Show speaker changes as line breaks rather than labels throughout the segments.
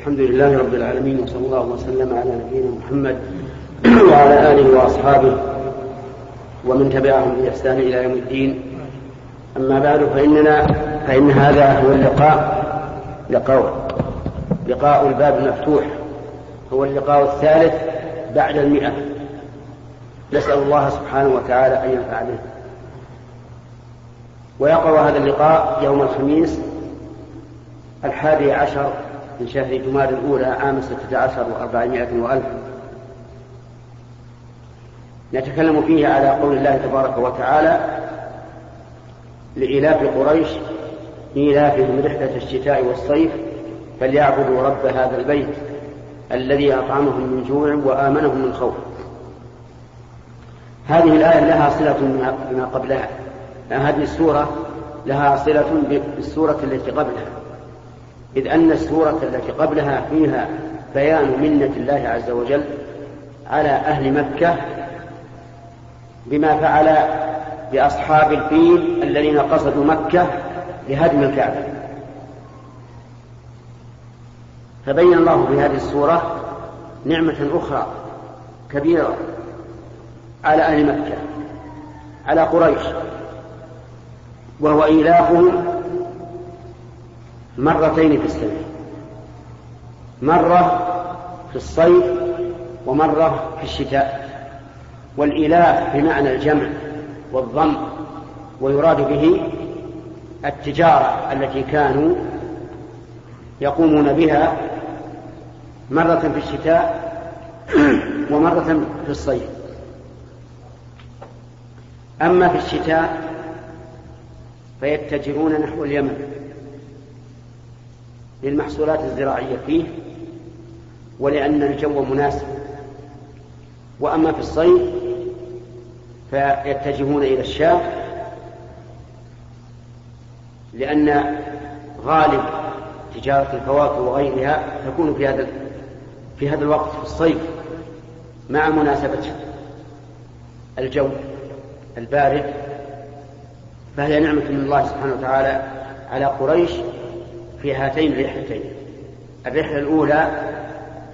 الحمد لله رب العالمين وصلى الله وسلم على نبينا محمد وعلى آله وأصحابه ومن تبعهم بإحسان إلى يوم الدين. أما بعد فإننا فإن هذا هو اللقاء لقاء لقاء الباب المفتوح. هو اللقاء الثالث بعد المئة. نسأل الله سبحانه وتعالى أن ينفع به. ويقع هذا اللقاء يوم الخميس الحادي عشر من شهر جماد الأولى عام ستة عشر وأربعمائة وألف. نتكلم فيه على قول الله تبارك وتعالى لإيلاف قريش إيلافهم رحلة الشتاء والصيف فليعبدوا رب هذا البيت الذي أطعمهم من جوع وآمنهم من خوف. هذه الآية لها صلة بما قبلها. هذه السورة لها صلة بالسورة التي قبلها. إذ أن السورة التي قبلها فيها بيان منة الله عز وجل على أهل مكة بما فعل بأصحاب الفيل الذين قصدوا مكة لهدم الكعبة. فبين الله في هذه السورة نعمة أخرى كبيرة على أهل مكة على قريش وهو إيلافهم مرتين في السنة. مرة في الصيف ومرة في الشتاء. والإيلاف بمعنى الجمع والضم ويراد به التجارة التي كانوا يقومون بها مرة في الشتاء ومرة في الصيف. أما في الشتاء فيتجرون نحو اليمن. للمحصولات الزراعية فيه ولأن الجو مناسب. وأما في الصيف فيتجهون إلى الشام لأن غالب تجارة الفواكه وغيرها تكون في هذا في هذا الوقت في الصيف مع مناسبة الجو البارد. فهي نعمة من الله سبحانه وتعالى على قريش. في هاتين الرحلتين. الرحلة الأولى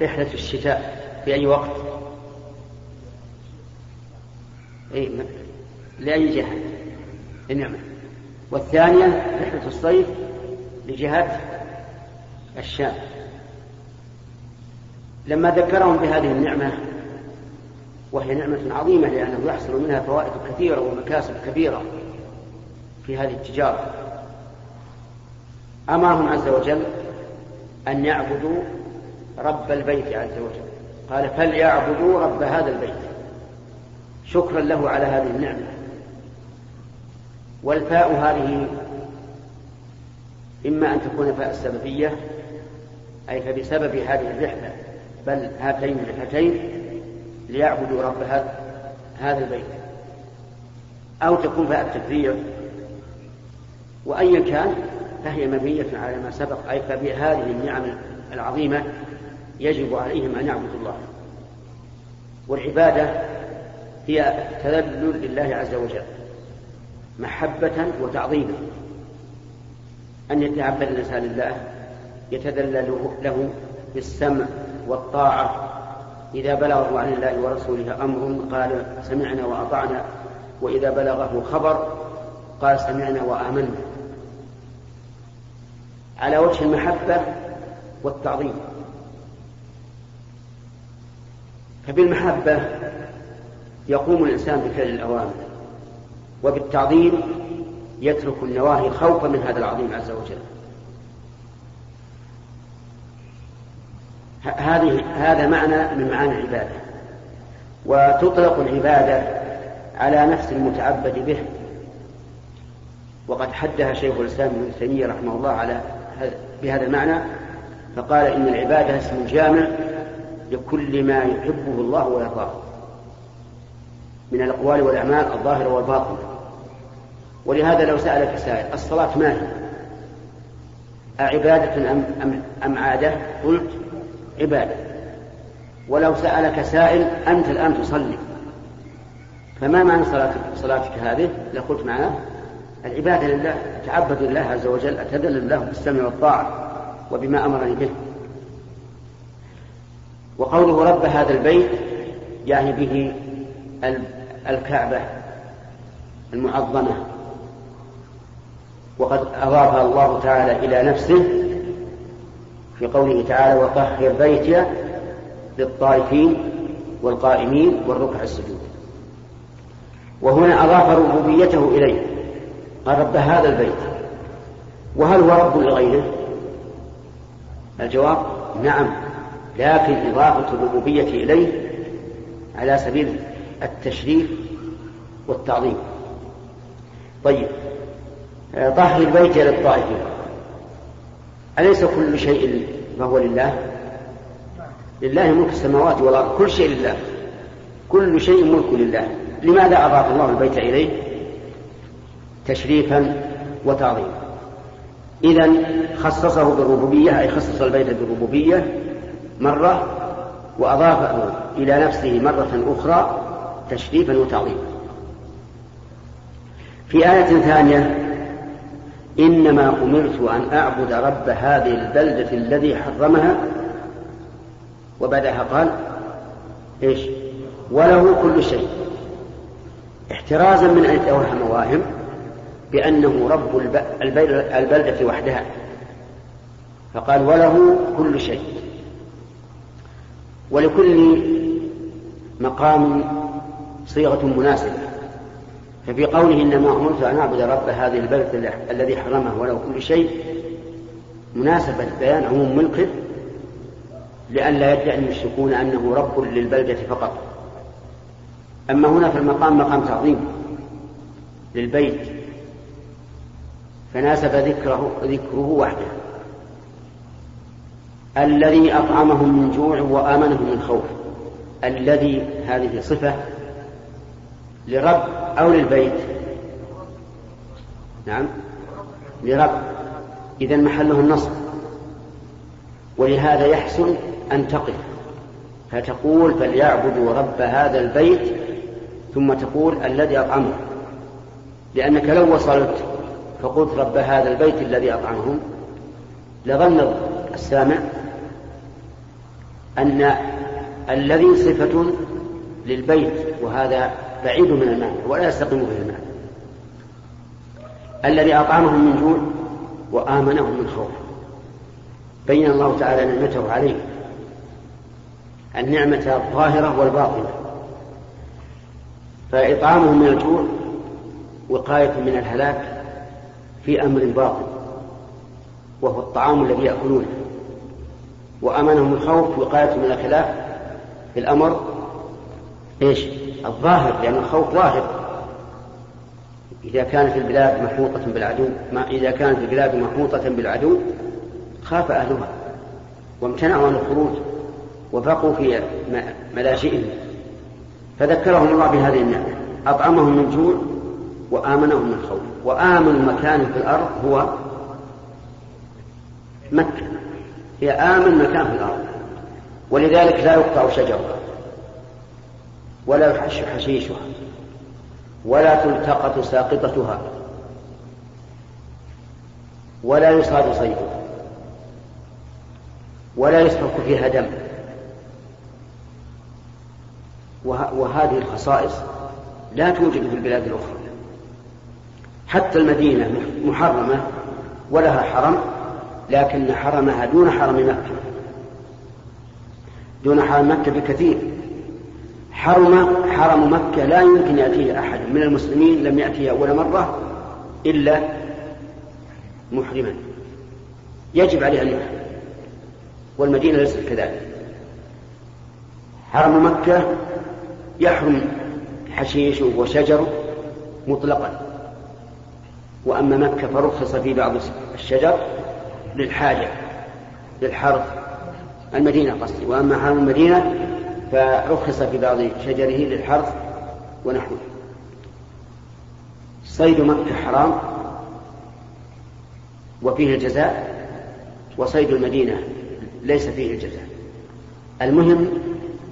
رحلة الشتاء في أي وقت؟ أي لأي جهة؟ النعمة والثانية رحلة الصيف لجهة الشام. لما ذكرهم بهذه النعمة وهي نعمة عظيمة لأنه يحصل منها فوائد كثيرة ومكاسب كبيرة في هذه التجارة. أمرهم عز وجل أن يعبدوا رب البيت عز وجل. قال فليعبدوا رب هذا البيت. شكرا له على هذه النعمة. والفاء هذه إما أن تكون فاء السببية أي فبسبب هذه الرحلة بل هاتين الرحلتين ليعبدوا رب هذا البيت. أو تكون فاء التكبير. وأيا كان فهي مبنية على ما سبق أي فبهذه النعم العظيمة يجب عليهم أن يعبدوا الله. والعبادة هي تذلل لله عز وجل محبة وتعظيما. أن يتعبد الإنسان لله يتذلل له بالسمع والطاعة. إذا بلغه عن الله ورسوله أمر قال سمعنا وأطعنا وإذا بلغه خبر قال سمعنا وآمنا. على وجه المحبة والتعظيم. فبالمحبة يقوم الإنسان بفعل الأوامر وبالتعظيم يترك النواهي خوفا من هذا العظيم عز وجل. هذه هذا معنى من معاني العبادة. وتطلق العبادة على نفس المتعبد به. وقد حدها شيخ الإسلام ابن تيمية رحمه الله على بهذا المعنى فقال إن العبادة اسم جامع لكل ما يحبه الله ويرضاه من الأقوال والأعمال الظاهرة والباطنة ولهذا لو سألك سائل الصلاة ما هي؟ أعبادة أم, أم, أم عادة؟ قلت عبادة ولو سألك سائل أنت الآن تصلي فما معنى صلاتك, صلاتك هذه؟ لقلت معناه العبادة لله أتعبد لله عز وجل أتذلل له بالسمع والطاعة وبما أمرني به. وقوله رب هذا البيت يعني به الكعبة المعظمة. وقد أضافها الله تعالى إلى نفسه في قوله تعالى وطهر بيتي للطائفين والقائمين والركع السجود وهنا أضاف ربوبيته إليه. رب هذا البيت. وهل هو رب لغيره؟ الجواب نعم لكن إضافة الربوبية إليه على سبيل التشريف والتعظيم. طيب طهر البيت للطائفين. أليس كل شيء فهو لله؟ لله ملك السماوات والأرض كل شيء لله. كل شيء ملك لله. لماذا أضاف الله البيت إليه؟ تشريفا وتعظيما. إذا خصصه بالربوبية أي خصص البيت بالربوبية مرة وأضافه إلى نفسه مرة أخرى تشريفا وتعظيما. في آية ثانية إنما أمرت أن أعبد رب هذه البلدة الذي حرمها. وبعدها قال إيش؟ وله كل شيء. احترازا من أن يتوهم واهم بأنه رب البلدة وحدها. فقال وله كل شيء. ولكل مقام صيغة مناسبة. ففي قوله إنما أمرت أن أعبد رب هذه البلدة الذي حرمه وله كل شيء مناسبة بيان عموم ملكه لئلا يدعي المشركون أنه رب للبلدة فقط. أما هنا في المقام مقام تعظيم للبيت. فناسب ذكره ذكره وحده. الذي أطعمهم من جوع وآمنهم من خوف. الذي هذه صفة لرب أو للبيت. نعم. لرب. إذا محله النصب. ولهذا يحسن أن تقف. فتقول فليعبدوا رب هذا البيت ثم تقول الذي أطعمه. لأنك لو وصلت فقلت رب هذا البيت الذي أطعمهم لظن السامع أن الذي صفة للبيت وهذا بعيد من المعنى ولا يستقيم به المعنى الذي أطعمهم من جوع وآمنهم من خوف. بين الله تعالى نعمته عليه. النعمة الظاهرة والباطنة. فإطعامهم من الجوع وقاية من الهلاك في أمر باطن وهو الطعام الذي يأكلونه. وأمنهم الخوف وقاية من الخلاف في الأمر إيش؟ الظاهر لأن الخوف ظاهر. إذا كانت البلاد محوطة بالعدو ما إذا كانت البلاد محوطة بالعدو خاف أهلها وامتنعوا عن الخروج وبقوا في ملاجئهم. فذكرهم الله بهذه النعمة. أطعمهم من جوع وآمنهم من خوف. وآمن مكان في الأرض هو مكة. هي آمن مكان في الأرض. ولذلك لا يقطع شجرها. ولا يحش حشيشها. ولا تلتقط ساقطتها. ولا يصاد صيدها. ولا يسفك فيها دم. وهذه الخصائص لا توجد في البلاد الأخرى. حتى المدينة محرمة ولها حرم لكن حرمها دون حرم مكة. دون حرم مكة بكثير. حرم حرم مكة لا يمكن يأتيه أحد من المسلمين لم يأتيه أول مرة إلا محرما. يجب عليه أن يحرم والمدينة ليست كذلك. حرم مكة يحرم حشيش وشجر مطلقا. وأما مكة فرخص في بعض الشجر للحاجة للحرث المدينة قصدي. وأما حرم المدينة فرخص في بعض شجره للحرث ونحوه. صيد مكة حرام وفيه الجزاء وصيد المدينة ليس فيه الجزاء. المهم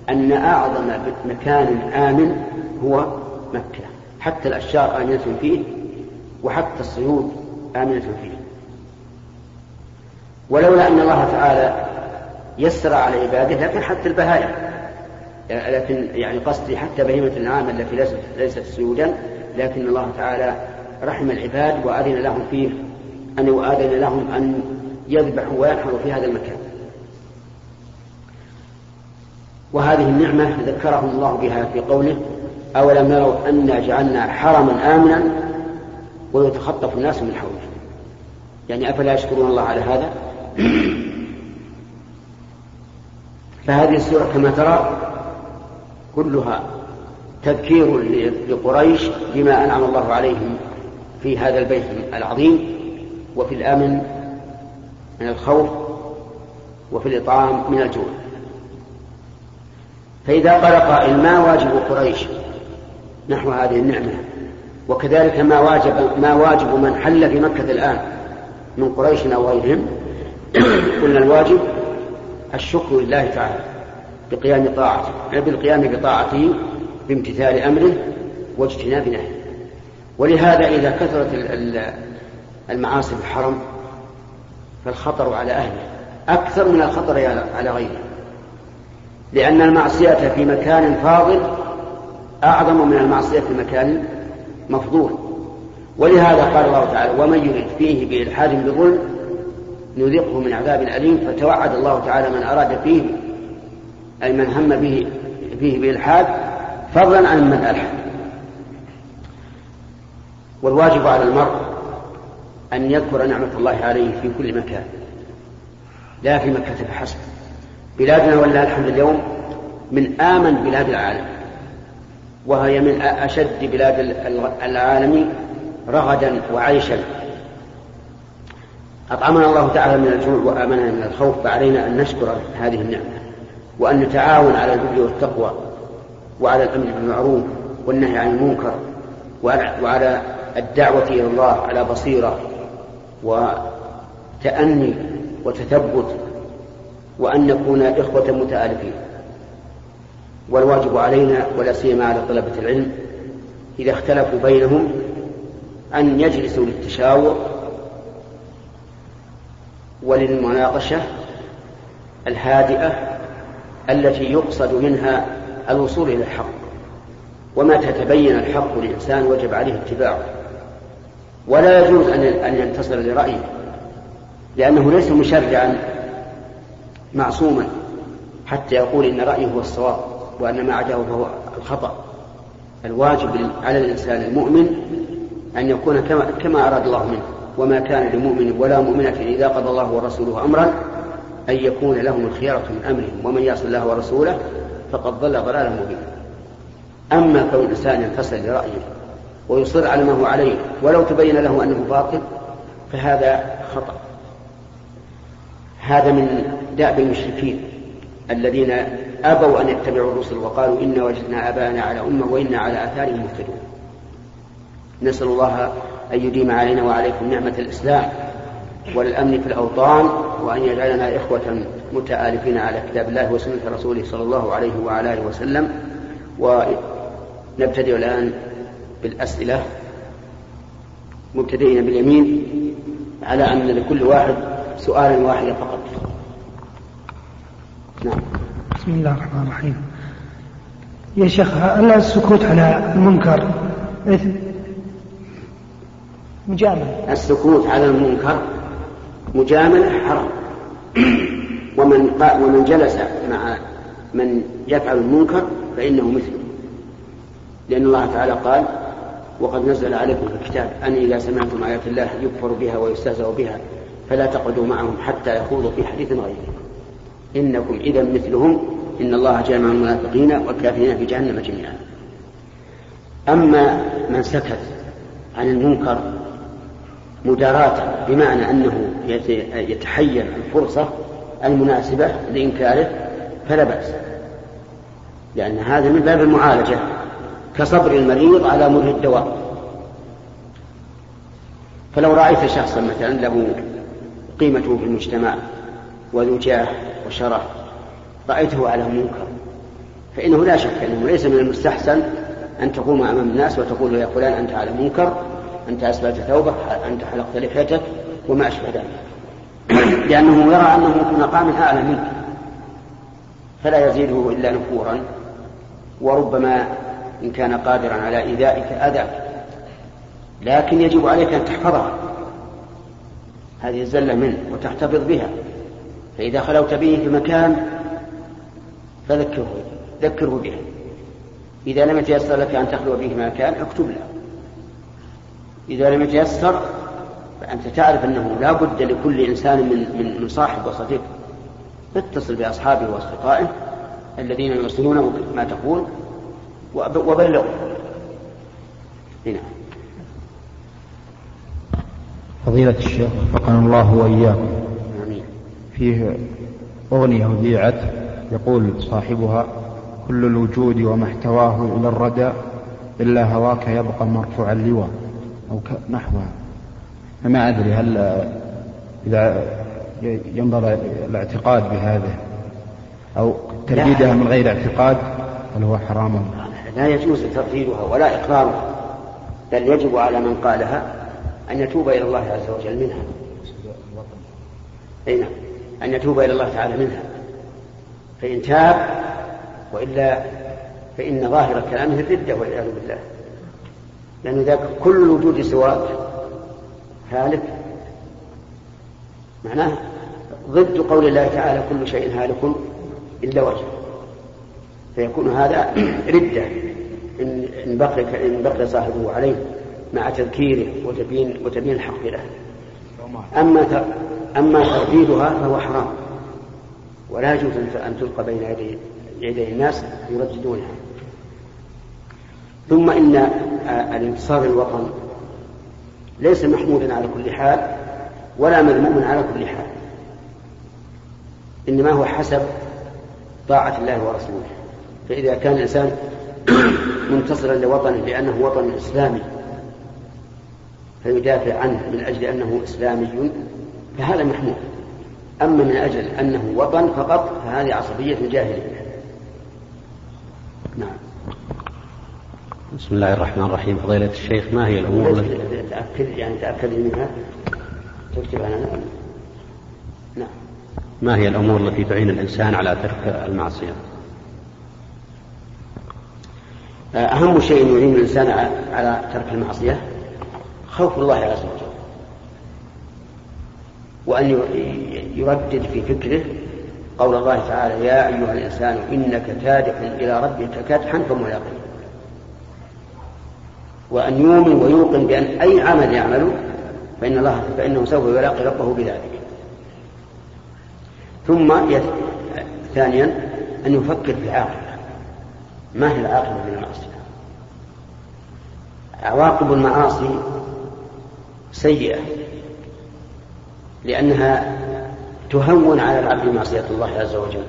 أن أعظم مكان آمن هو مكة حتى الأشجار آمنة فيه وحتى الصيود آمنة فيه ولولا أن الله تعالى يسر على عباده لكن حتى البهائم. لكن يعني قصدي حتى بهيمة النعام التي ليست ليست سيودا لكن الله تعالى رحم العباد وأذن لهم فيه أن وأذن لهم أن يذبحوا وينحروا في هذا المكان. وهذه النعمة ذكرهم الله بها في قوله أولم يروا أنا جعلنا حرما آمنا ويتخطف الناس من حوله. يعني أفلا يشكرون الله على هذا؟ فهذه السورة كما ترى كلها تذكير لقريش بما أنعم الله عليهم في هذا البيت العظيم وفي الأمن من الخوف وفي الإطعام من الجوع. فإذا قال قائل ما واجب قريش نحو هذه النعمة. وكذلك ما واجب ما واجب من حل في مكة الآن من قريش أو غيرهم قلنا الواجب الشكر لله تعالى بقيام طاعته بالقيام بطاعته بامتثال أمره واجتناب نهيه. ولهذا إذا كثرت المعاصي في الحرم فالخطر على أهله. أكثر من الخطر على غيره. لأن المعصية في مكان فاضل أعظم من المعصية في مكان مفضول. ولهذا قال الله تعالى ومن يرد فيه بإلحاد بظلم نذقه من عذاب أليم. فتوعد الله تعالى من أراد فيه أي من هم به فيه بإلحاد فضلا عن من ألحد. والواجب على المرء أن يذكر نعمة الله عليه في كل مكان لا في مكة فحسب. بلادنا ولله الحمد اليوم من آمن بلاد العالم. وهي من أشد بلاد العالم رغدا وعيشا. أطعمنا الله تعالى من الجوع وآمنا من الخوف فعلينا أن نشكر هذه النعمة وأن نتعاون على البر والتقوى وعلى الأمر بالمعروف والنهي عن المنكر وعلى الدعوة إلى الله على بصيرة وتأني وتثبت وأن نكون إخوة متآلفين. والواجب علينا ولا سيما على طلبة العلم إذا اختلفوا بينهم أن يجلسوا للتشاور وللمناقشة الهادئة التي يقصد منها الوصول إلى الحق ومتى تبين الحق للإنسان وجب عليه اتباعه. ولا يجوز أن ينتصر لرأيه لأنه ليس مشرعا معصوما حتى يقول إن رأيه هو الصواب. وأن ما عداه فهو الخطأ. الواجب على الإنسان المؤمن أن يكون كما, كما أراد الله منه وما كان لمؤمن ولا مؤمنة إذا قضى الله ورسوله أمرا أن يكون لهم الخيارة من أمرهم ومن يعص الله ورسوله فقد ضل ضلالا مبينا. أما كون الإنسان ينفصل لرأيه ويصر على ما هو عليه ولو تبين له أنه باطل فهذا خطأ. هذا من دأب المشركين الذين أبوا أن يتبعوا الرسل وقالوا إنا وجدنا آباءنا على أمة وإنا على آثارهم مهتدون. نسأل الله أن يديم علينا وعليكم نعمة الإسلام والأمن في الأوطان وأن يجعلنا إخوة متآلفين على كتاب الله وسنة رسوله صلى الله عليه وعلى آله وسلم. ونبتدئ الآن بالأسئلة مبتدئين باليمين على أن لكل واحد سؤالا واحدا فقط.
بسم الله الرحمن الرحيم. يا شيخ هل السكوت على المنكر؟ إثم
مجاملة السكوت على المنكر مجاملة حرام. ومن ومن جلس مع من يفعل المنكر فإنه مثله. لأن الله تعالى قال وقد نزل عليكم في الكتاب أن إذا سمعتم آيات الله يكفر بها ويستهزأ بها فلا تقعدوا معهم حتى يخوضوا في حديث غيره. إنكم إذا مثلهم إن الله جامع المنافقين والكافرين في جهنم جميعا. أما من سكت عن المنكر مداراة بمعنى أنه يتحين الفرصة المناسبة لإنكاره فلا بأس. لأن هذا من باب المعالجة كصبر المريض على مر الدواء. فلو رأيت شخصا مثلا له قيمته في المجتمع وذو جاه وشرف رأيته على منكر. فإنه لا شك أنه ليس من المستحسن أن تقوم أمام الناس وتقول يا فلان أنت على منكر أنت أسبلت ثوبك أنت حلقت لحيتك وما أشبه ذلك. لأنه يرى أنه في مقام أعلى منك. فلا يزيده إلا نفورا. وربما إن كان قادرا على إيذائك أذاك. لكن يجب عليك أن تحفظها. هذه الزلة منه وتحتفظ بها. فإذا خلوت به في مكان فذكره ذكره بها. إذا لم يتيسر لك أن تخلو به مكان اكتب له. إذا لم يتيسر فأنت تعرف أنه لا بد لكل إنسان من, من, من صاحب وصديق. اتصل بأصحابه وأصدقائه الذين يوصلونه ما تقول وبلغوا هنا.
فضيلة الشيخ وفقنا الله وإياكم.
آمين.
فيه أغنية وذيعت يقول صاحبها كل الوجود وما احتواه إلى الردى إلا هواك يبقى مرفوع اللواء. أو نحوها فما أدري هل إذا ينظر الاعتقاد بهذا أو ترديدها من غير اعتقاد هل هو حرام
لا يجوز ترديدها ولا إقرارها بل يجب على من قالها أن يتوب إلى الله عز وجل منها. أي نعم أن يتوب إلى الله تعالى منها. فإن تاب وإلا فإن ظاهر كلامه الردة والعياذ بالله. لأن ذاك كل الوجود سواك هالك. معناه ضد قول الله تعالى كل شيء هالك إلا وجهه فيكون هذا ردة. إن بقي إن بقي صاحبه عليه مع تذكيره وتبيين وتبيين الحق له. أما أما ترديدها فهو حرام. ولا يجوز أن تلقى بين يدي الناس يرددونها. ثم إن الانتصار للوطن ليس محمودا على كل حال ولا مذموما على كل حال. إنما هو حسب طاعة الله ورسوله. فإذا كان الإنسان منتصرا لوطنه لأنه وطن إسلامي فيدافع عنه من أجل أنه إسلامي فهذا محمود أما من أجل أنه وطن فقط فهذه عصبية جاهلية نعم.
بسم الله الرحمن الرحيم. فضيلة الشيخ ما هي الأمور التي
تأكد يعني تأكد منها. تكتب أنا
نعم. ما هي الأمور التي تعين الإنسان على ترك المعصية؟
أهم شيء يعين الإنسان على ترك المعصية خوف الله عز وجل. وأن يردد في فكره قول الله تعالى يا أيها الإنسان إنك كادح إلى ربك كدحا فملاقيه وأن يؤمن ويوقن بأن أي عمل يعمله فإن الله فإنه سوف يلاقي ربه بذلك. ثم. ثانيا أن يفكر في العاقبة ما هي العاقبة من المعصية عواقب المعاصي سيئة. لأنها تهون على العبد معصية الله عز وجل.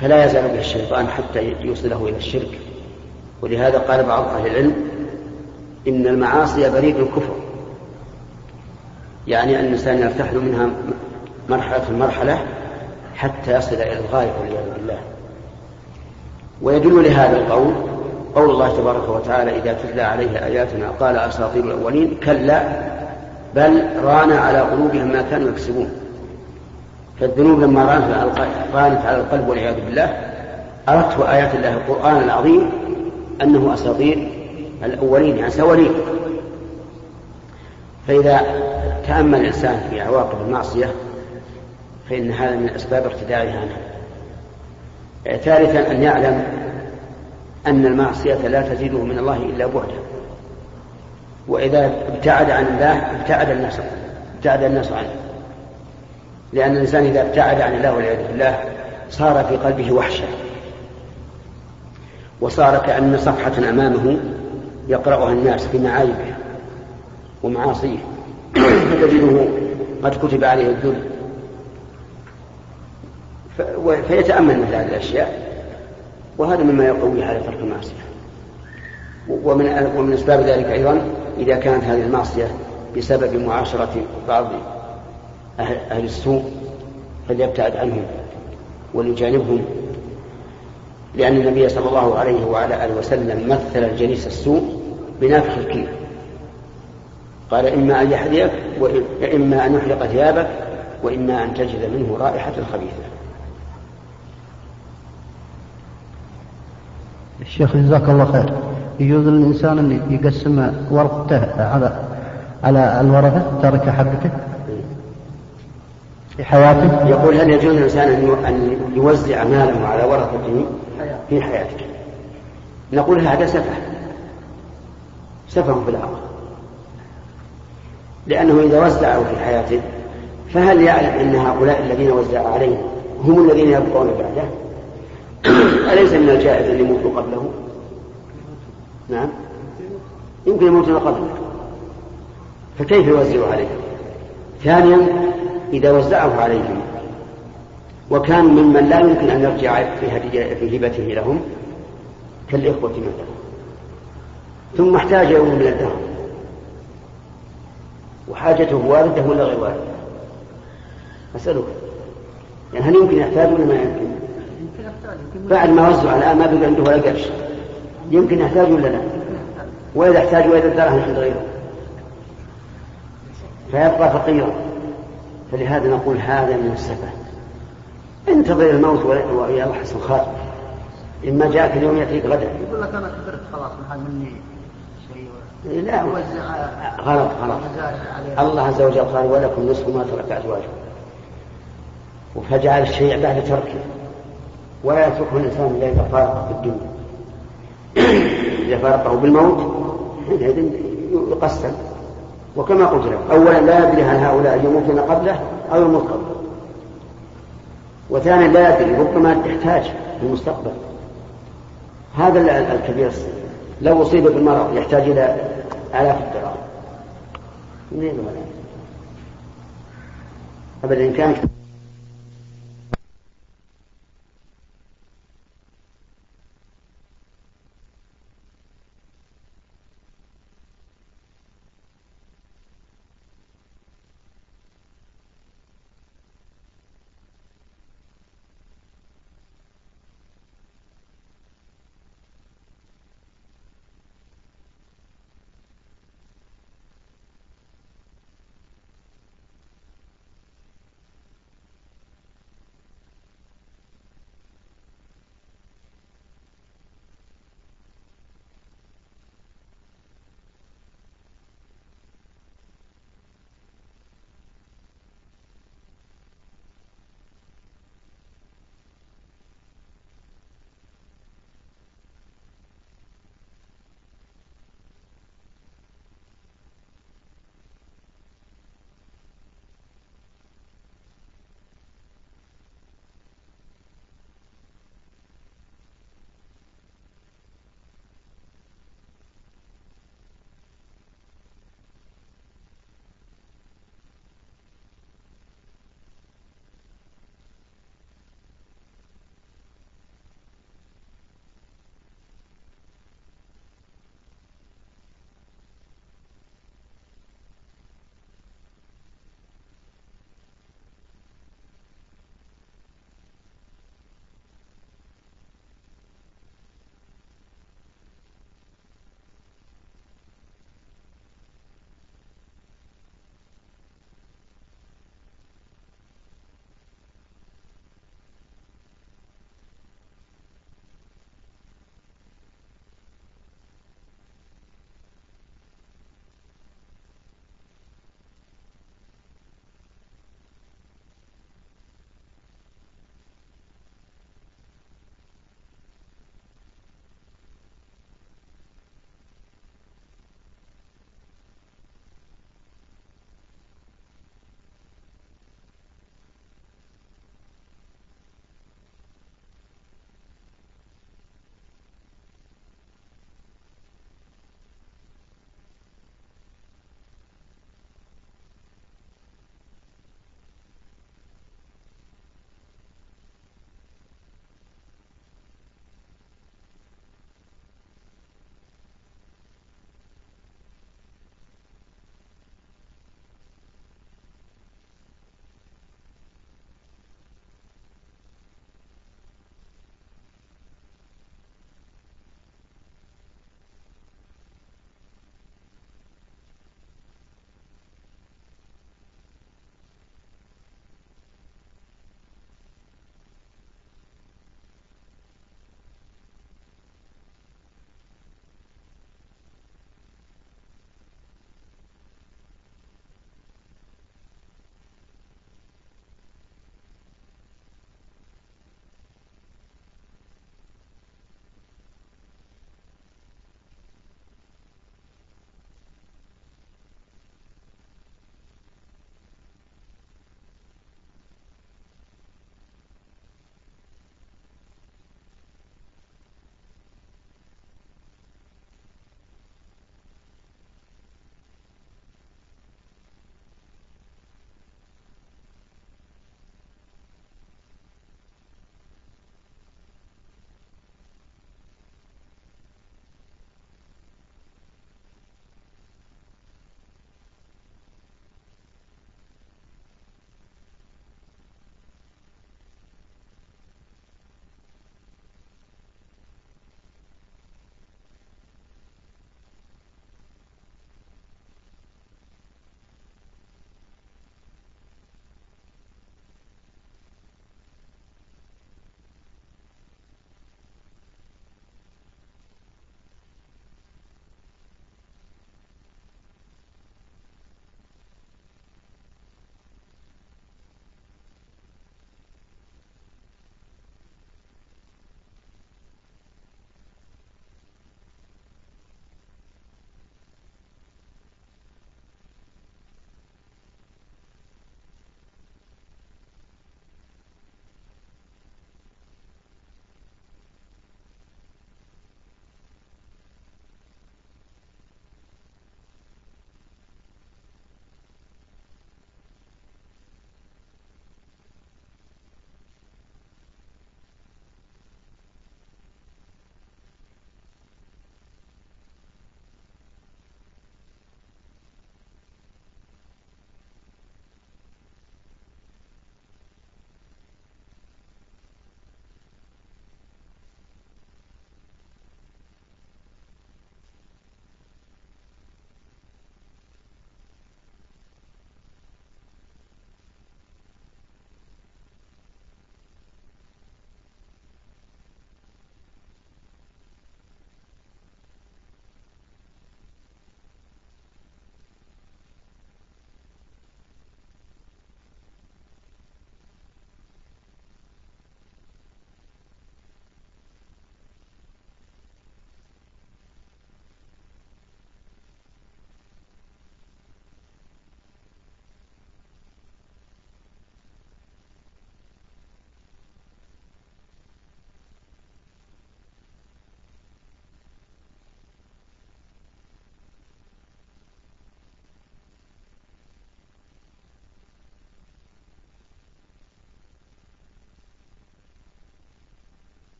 فلا يزال به الشيطان حتى يوصله إلى الشرك. ولهذا قال بعض أهل العلم إن المعاصي بريد الكفر. يعني أن الإنسان يرتحل منها مرحلة مرحلة حتى يصل إلى الغاية والعياذ بالله. ويدل لهذا القول قول الله تبارك وتعالى إذا تتلى عليه آياتنا قال أساطير الأولين كلا بل ران على قلوبهم ما كانوا يكسبون. فالذنوب لما رانت على القلب والعياذ بالله أردت آيات الله القرآن العظيم أنه أساطير الأولين يعني سواليف. فإذا تأمل الإنسان في عواقب المعصية فإن هذا من أسباب ارتداعها عنها. ثالثا أن يعلم أن المعصية لا تزيده من الله إلا بعدا. وإذا ابتعد عن الله ابتعد الناس ابتعد الناس عنه. لأن الإنسان إذا ابتعد عن الله والعياذ بالله صار في قلبه وحشة. وصار كأن صفحة أمامه يقرأها الناس بمعايبه ومعاصيه. فتجده قد كتب عليه الذل. فيتأمل مثل هذه الأشياء. وهذا مما يقوي على ترك المعصية. ومن ومن أسباب ذلك أيضا إذا كانت هذه المعصية بسبب معاشرة بعض أهل السوء فليبتعد عنهم وليجانبهم لأن النبي صلى الله عليه وعلى آله وسلم مثل الجليس السوء بنافخ الكير قال إما أن يحذيك وإما أن يحرق ثيابك وإما أن تجد منه رائحة خبيثة.
الشيخ جزاك الله خير. يجوز للإنسان أن يقسم ورثته على على الورثة ترك حبته في حياته.
يقول هل يجوز للإنسان أن يوزع ماله على ورثته في حياته نقول هذا سفه. سفه في العقل. لأنه إذا وزعه في حياته فهل يعلم أن هؤلاء الذين وزع عليهم هم الذين يبقون بعده؟ أليس من الجائز أن يموتوا قبله؟ نعم. يمكن يموتون قبله فكيف يوزع عليهم ثانيا إذا وزعه عليهم. وكان ممن لا يمكن أن يرجع في, في هبته لهم كالإخوة مثلا. ثم احتاج يوم من الدهر. وحاجته واردة ولا غير واردة؟ أسألك. يعني هل يمكن يحتاج ولا ما يمكن؟ بعد ما وزع الآن ما بقى عنده ولا قرش. يمكن يحتاج ولا لا؟ وإذا احتاج وإذا ادرهم عند غيره؟ فيبقى فقيرا. فلهذا نقول هذا من السفه. انتظر الموت ويا حسن خاتم إما جاءك اليوم يأتيك غدا.
يقول لك أنا كبرت خلاص ما مني
شيء لا. غلط غلط. الله عز وجل قال ولكم نصف ما ترك أزواجكم. فجعل الشيء بعد تركه. ولا يتركه الإنسان إلا إذا فارقه في الدنيا. إذا فارقه بالموت حينئذ يقسم. وكما قلت لك أولا لا يدري هل هؤلاء يموتون قبله أو يموت قبله. وثانيا لا يدري ربما تحتاج في المستقبل هذا الكبير لو أصيب بالمرض يحتاج إلى آلاف الدراهم. منين أبدا إن كانت